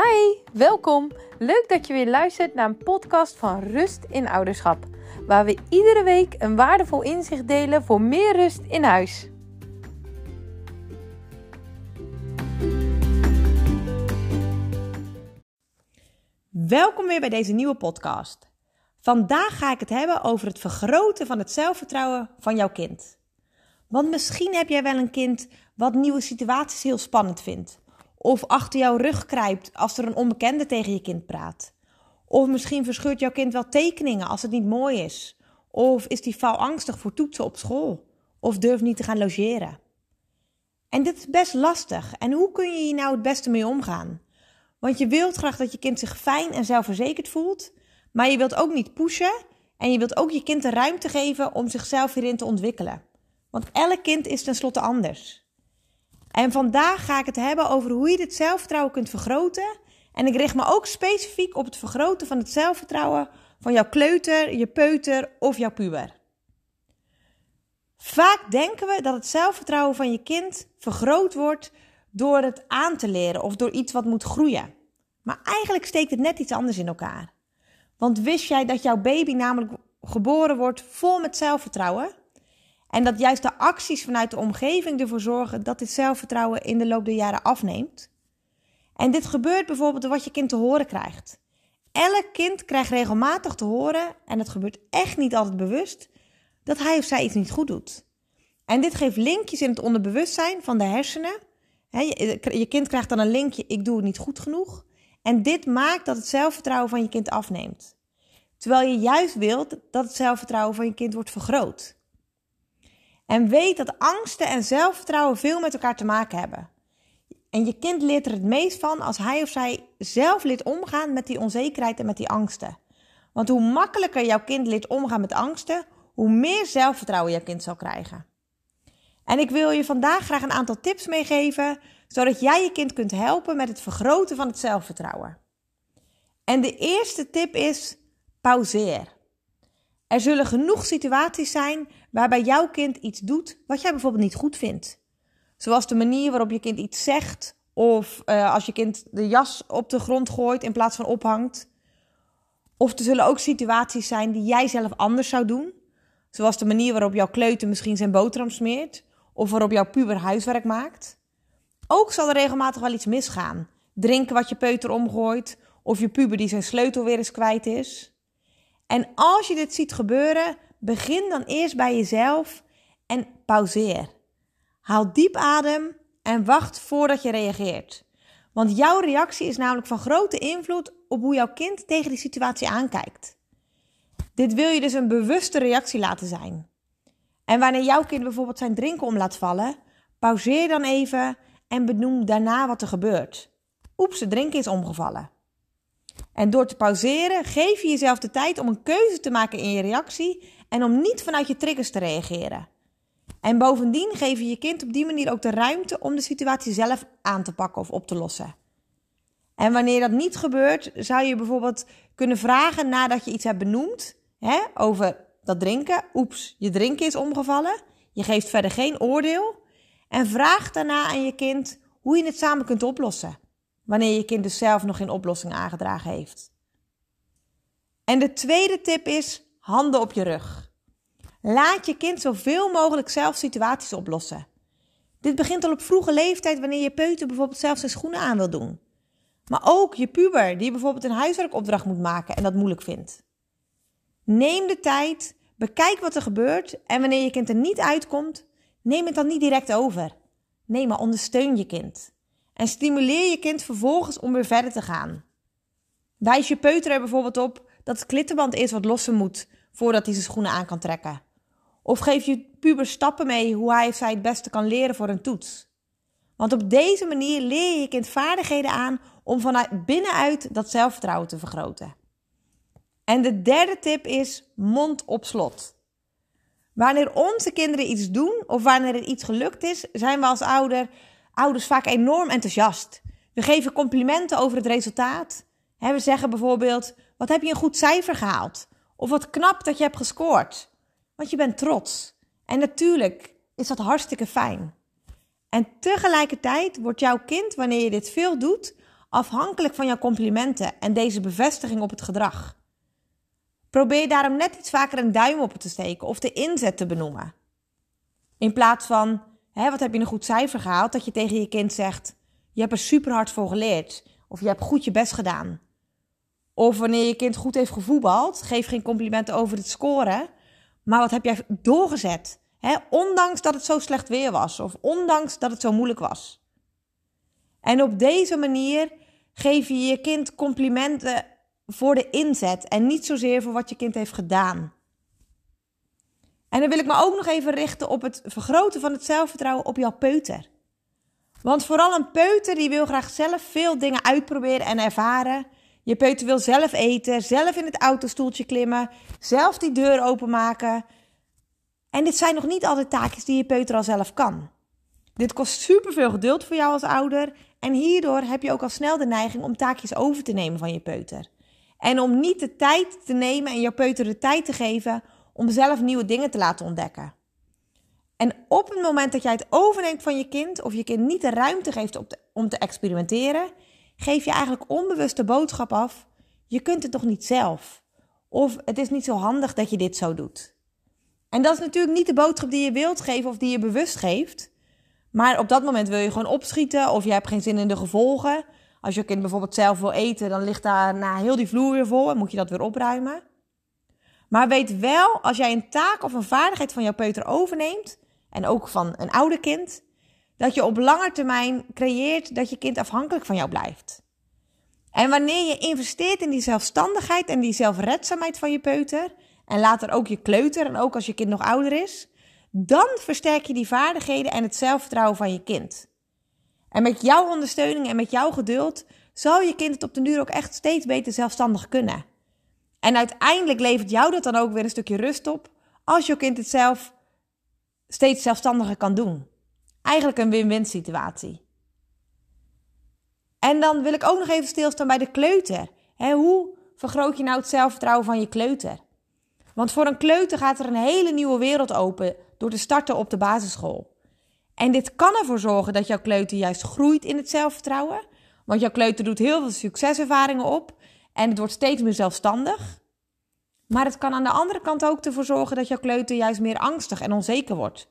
Hi, welkom. Leuk dat je weer luistert naar een podcast van Rust in Ouderschap, waar we iedere week een waardevol inzicht delen voor meer rust in huis. Welkom weer bij deze nieuwe podcast. Vandaag ga ik het hebben over het vergroten van het zelfvertrouwen van jouw kind. Want misschien heb jij wel een kind wat nieuwe situaties heel spannend vindt. Of achter jouw rug krijpt als er een onbekende tegen je kind praat. Of misschien verscheurt jouw kind wel tekeningen als het niet mooi is. Of is die angstig voor toetsen op school. Of durft niet te gaan logeren. En dit is best lastig. En hoe kun je hier nou het beste mee omgaan? Want je wilt graag dat je kind zich fijn en zelfverzekerd voelt. Maar je wilt ook niet pushen. En je wilt ook je kind de ruimte geven om zichzelf hierin te ontwikkelen. Want elk kind is tenslotte anders. En vandaag ga ik het hebben over hoe je dit zelfvertrouwen kunt vergroten. En ik richt me ook specifiek op het vergroten van het zelfvertrouwen van jouw kleuter, je peuter of jouw puber. Vaak denken we dat het zelfvertrouwen van je kind vergroot wordt door het aan te leren of door iets wat moet groeien. Maar eigenlijk steekt het net iets anders in elkaar. Want wist jij dat jouw baby namelijk geboren wordt vol met zelfvertrouwen? En dat juist de acties vanuit de omgeving ervoor zorgen dat dit zelfvertrouwen in de loop der jaren afneemt. En dit gebeurt bijvoorbeeld door wat je kind te horen krijgt. Elk kind krijgt regelmatig te horen, en het gebeurt echt niet altijd bewust, dat hij of zij iets niet goed doet. En dit geeft linkjes in het onderbewustzijn van de hersenen. je kind krijgt dan een linkje, ik doe het niet goed genoeg. En dit maakt dat het zelfvertrouwen van je kind afneemt. Terwijl je juist wilt dat het zelfvertrouwen van je kind wordt vergroot. En weet dat angsten en zelfvertrouwen veel met elkaar te maken hebben. En je kind leert er het meest van als hij of zij zelf leert omgaan met die onzekerheid en met die angsten. Want hoe makkelijker jouw kind leert omgaan met angsten, hoe meer zelfvertrouwen jouw kind zal krijgen. En ik wil je vandaag graag een aantal tips meegeven, zodat jij je kind kunt helpen met het vergroten van het zelfvertrouwen. En de eerste tip is: pauzeer. Er zullen genoeg situaties zijn waarbij jouw kind iets doet wat jij bijvoorbeeld niet goed vindt. Zoals de manier waarop je kind iets zegt, of uh, als je kind de jas op de grond gooit in plaats van ophangt. Of er zullen ook situaties zijn die jij zelf anders zou doen. Zoals de manier waarop jouw kleuter misschien zijn boterham smeert, of waarop jouw puber huiswerk maakt. Ook zal er regelmatig wel iets misgaan. Drinken wat je peuter omgooit, of je puber die zijn sleutel weer eens kwijt is. En als je dit ziet gebeuren, begin dan eerst bij jezelf en pauzeer. Haal diep adem en wacht voordat je reageert. Want jouw reactie is namelijk van grote invloed op hoe jouw kind tegen die situatie aankijkt. Dit wil je dus een bewuste reactie laten zijn. En wanneer jouw kind bijvoorbeeld zijn drinken om laat vallen, pauzeer dan even en benoem daarna wat er gebeurt. Oeps, de drinken is omgevallen. En door te pauzeren geef je jezelf de tijd om een keuze te maken in je reactie en om niet vanuit je triggers te reageren. En bovendien geef je je kind op die manier ook de ruimte om de situatie zelf aan te pakken of op te lossen. En wanneer dat niet gebeurt, zou je bijvoorbeeld kunnen vragen nadat je iets hebt benoemd hè, over dat drinken. Oeps, je drinken is omgevallen. Je geeft verder geen oordeel. En vraag daarna aan je kind hoe je het samen kunt oplossen wanneer je kind dus zelf nog geen oplossing aangedragen heeft. En de tweede tip is handen op je rug. Laat je kind zoveel mogelijk zelf situaties oplossen. Dit begint al op vroege leeftijd wanneer je peuter bijvoorbeeld zelf zijn schoenen aan wil doen. Maar ook je puber die bijvoorbeeld een huiswerkopdracht moet maken en dat moeilijk vindt. Neem de tijd, bekijk wat er gebeurt en wanneer je kind er niet uitkomt, neem het dan niet direct over. Nee, maar ondersteun je kind. En stimuleer je kind vervolgens om weer verder te gaan. Wijs je peuter er bijvoorbeeld op dat het klittenband is wat lossen moet voordat hij zijn schoenen aan kan trekken. Of geef je puber stappen mee hoe hij of zij het beste kan leren voor een toets. Want op deze manier leer je je kind vaardigheden aan om vanuit binnenuit dat zelfvertrouwen te vergroten. En de derde tip is mond op slot. Wanneer onze kinderen iets doen of wanneer er iets gelukt is, zijn we als ouder ouders vaak enorm enthousiast. We geven complimenten over het resultaat. we zeggen bijvoorbeeld: Wat heb je een goed cijfer gehaald? Of wat knap dat je hebt gescoord. Want je bent trots. En natuurlijk is dat hartstikke fijn. En tegelijkertijd wordt jouw kind, wanneer je dit veel doet, afhankelijk van jouw complimenten en deze bevestiging op het gedrag. Probeer daarom net iets vaker een duim op te steken of de inzet te benoemen. In plaats van, hè, wat heb je een goed cijfer gehaald, dat je tegen je kind zegt, je hebt er super hard voor geleerd. Of je hebt goed je best gedaan. Of wanneer je kind goed heeft gevoetbald, geef geen complimenten over het scoren. Maar wat heb jij doorgezet? Hè? Ondanks dat het zo slecht weer was. Of ondanks dat het zo moeilijk was. En op deze manier geef je je kind complimenten voor de inzet. En niet zozeer voor wat je kind heeft gedaan. En dan wil ik me ook nog even richten op het vergroten van het zelfvertrouwen op jouw peuter. Want vooral een peuter die wil graag zelf veel dingen uitproberen en ervaren. Je peuter wil zelf eten, zelf in het autostoeltje klimmen, zelf die deur openmaken. En dit zijn nog niet altijd taakjes die je peuter al zelf kan. Dit kost superveel geduld voor jou als ouder en hierdoor heb je ook al snel de neiging om taakjes over te nemen van je peuter. En om niet de tijd te nemen en jouw peuter de tijd te geven om zelf nieuwe dingen te laten ontdekken. En op het moment dat jij het overneemt van je kind, of je kind niet de ruimte geeft om te experimenteren, geef je eigenlijk onbewust de boodschap af: je kunt het toch niet zelf? Of het is niet zo handig dat je dit zo doet. En dat is natuurlijk niet de boodschap die je wilt geven of die je bewust geeft. Maar op dat moment wil je gewoon opschieten of je hebt geen zin in de gevolgen. Als je kind bijvoorbeeld zelf wil eten, dan ligt daar na heel die vloer weer vol en moet je dat weer opruimen. Maar weet wel, als jij een taak of een vaardigheid van jouw peuter overneemt, en ook van een oude kind, dat je op lange termijn creëert dat je kind afhankelijk van jou blijft. En wanneer je investeert in die zelfstandigheid en die zelfredzaamheid van je peuter, en later ook je kleuter en ook als je kind nog ouder is, dan versterk je die vaardigheden en het zelfvertrouwen van je kind. En met jouw ondersteuning en met jouw geduld zal je kind het op den duur ook echt steeds beter zelfstandig kunnen. En uiteindelijk levert jou dat dan ook weer een stukje rust op als je kind het zelf steeds zelfstandiger kan doen. Eigenlijk een win-win situatie. En dan wil ik ook nog even stilstaan bij de kleuter. hoe vergroot je nou het zelfvertrouwen van je kleuter? Want voor een kleuter gaat er een hele nieuwe wereld open door te starten op de basisschool. En dit kan ervoor zorgen dat jouw kleuter juist groeit in het zelfvertrouwen. Want jouw kleuter doet heel veel succeservaringen op en het wordt steeds meer zelfstandig. Maar het kan aan de andere kant ook ervoor zorgen dat jouw kleuter juist meer angstig en onzeker wordt.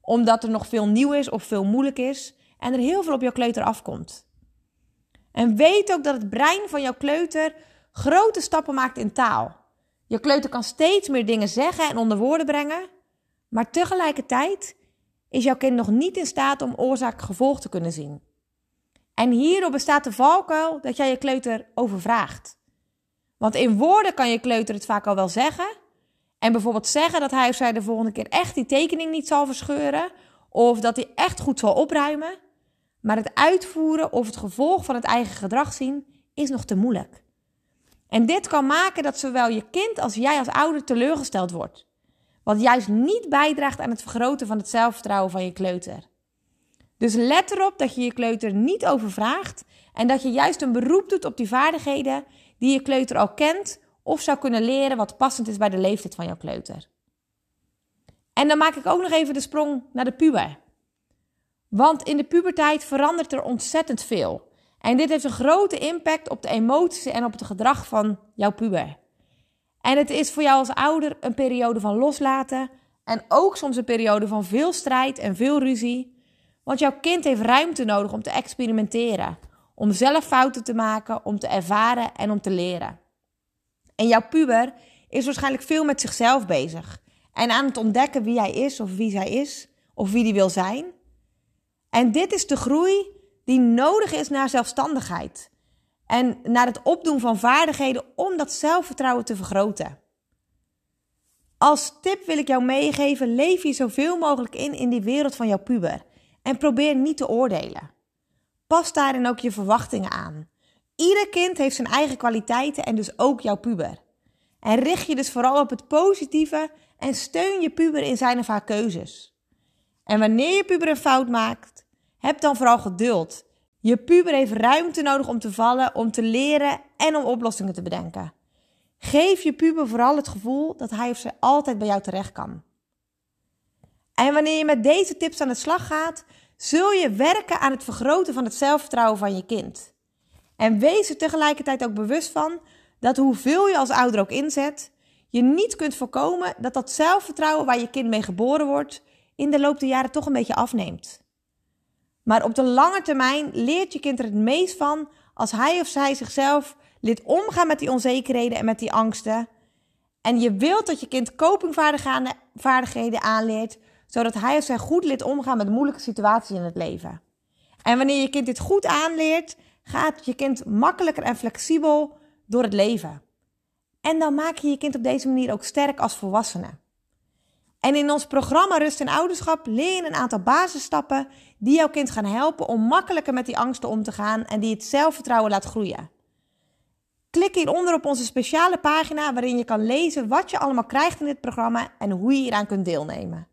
Omdat er nog veel nieuw is of veel moeilijk is en er heel veel op jouw kleuter afkomt. En weet ook dat het brein van jouw kleuter grote stappen maakt in taal. Je kleuter kan steeds meer dingen zeggen en onder woorden brengen, maar tegelijkertijd is jouw kind nog niet in staat om oorzaak-gevolg te kunnen zien. En hierdoor bestaat de valkuil dat jij je kleuter overvraagt. Want in woorden kan je kleuter het vaak al wel zeggen. En bijvoorbeeld zeggen dat hij of zij de volgende keer echt die tekening niet zal verscheuren. Of dat hij echt goed zal opruimen. Maar het uitvoeren of het gevolg van het eigen gedrag zien is nog te moeilijk. En dit kan maken dat zowel je kind als jij als ouder teleurgesteld wordt. Wat juist niet bijdraagt aan het vergroten van het zelfvertrouwen van je kleuter. Dus let erop dat je je kleuter niet overvraagt en dat je juist een beroep doet op die vaardigheden die je kleuter al kent of zou kunnen leren wat passend is bij de leeftijd van jouw kleuter. En dan maak ik ook nog even de sprong naar de puber. Want in de puberteit verandert er ontzettend veel. En dit heeft een grote impact op de emoties en op het gedrag van jouw puber. En het is voor jou als ouder een periode van loslaten en ook soms een periode van veel strijd en veel ruzie. Want jouw kind heeft ruimte nodig om te experimenteren, om zelf fouten te maken, om te ervaren en om te leren. En jouw puber is waarschijnlijk veel met zichzelf bezig en aan het ontdekken wie hij is of wie zij is of wie die wil zijn. En dit is de groei die nodig is naar zelfstandigheid en naar het opdoen van vaardigheden om dat zelfvertrouwen te vergroten. Als tip wil ik jou meegeven: leef je zoveel mogelijk in in die wereld van jouw puber en probeer niet te oordelen. Pas daarin ook je verwachtingen aan. Ieder kind heeft zijn eigen kwaliteiten en dus ook jouw puber. En richt je dus vooral op het positieve en steun je puber in zijn of haar keuzes. En wanneer je puber een fout maakt, heb dan vooral geduld. Je puber heeft ruimte nodig om te vallen, om te leren en om oplossingen te bedenken. Geef je puber vooral het gevoel dat hij of zij altijd bij jou terecht kan. En wanneer je met deze tips aan de slag gaat, zul je werken aan het vergroten van het zelfvertrouwen van je kind. En wees er tegelijkertijd ook bewust van dat hoeveel je als ouder ook inzet, je niet kunt voorkomen dat dat zelfvertrouwen waar je kind mee geboren wordt, in de loop der jaren toch een beetje afneemt. Maar op de lange termijn leert je kind er het meest van als hij of zij zichzelf leert omgaan met die onzekerheden en met die angsten. En je wilt dat je kind copingvaardigheden aanleert, zodat hij of zij goed leert omgaan met moeilijke situaties in het leven. En wanneer je kind dit goed aanleert, gaat je kind makkelijker en flexibel door het leven. En dan maak je je kind op deze manier ook sterk als volwassene. En in ons programma Rust en Ouderschap leer je een aantal basisstappen die jouw kind gaan helpen om makkelijker met die angsten om te gaan en die het zelfvertrouwen laat groeien. Klik hieronder op onze speciale pagina waarin je kan lezen wat je allemaal krijgt in dit programma en hoe je hieraan kunt deelnemen.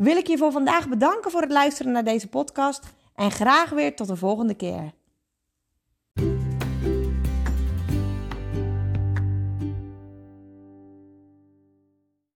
Wil ik je voor vandaag bedanken voor het luisteren naar deze podcast en graag weer tot de volgende keer.